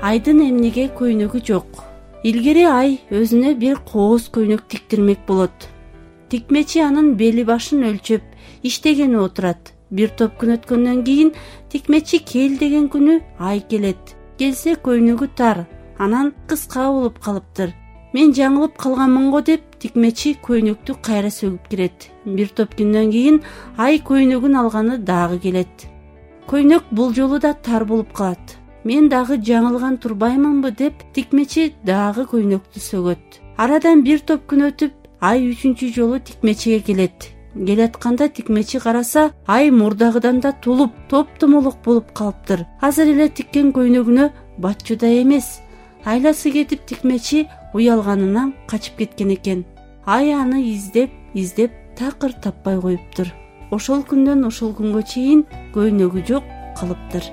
айдын эмнеге көйнөгү жок. Илгери ай өзүнө бир кооз көйнөк тиктирмек болот. Тикмечи анын бели башын өлчөп иштегени отурат. Бир топ күн өткөндөн кийин тикмечи кел деген күнү ай келет. Келсе көйнөгү тар анан кыска болуп калыптыр. Мен жаңылып калганмын го деп тикмечи көйнөктү кайра сөгүп кирет. Бир топ күндөн кийин ай көйнөгүн алганы дагы келет. Көйнөк бул жолу да тар болуп калат мен дагы жаңылган турбаймынбы? деп тикмечи дагы көйнөктү сөгөт. Арадан бир топ күн өтүп ай үчүнчү жолу тикмечиге келет. Келатканда тикмечи караса ай мурдагыдан да тулуп топтомолок болуп калыптыр. Азыр эле тиккен көйнөгүнө батчудай эмес. Айласы кетип тикмечи уялганынан качып кеткен экен. Ай аны издеп издеп такыр таппай коюптур. Ошол күндөн ушул күнгө чейин көйнөгү жок калыптыр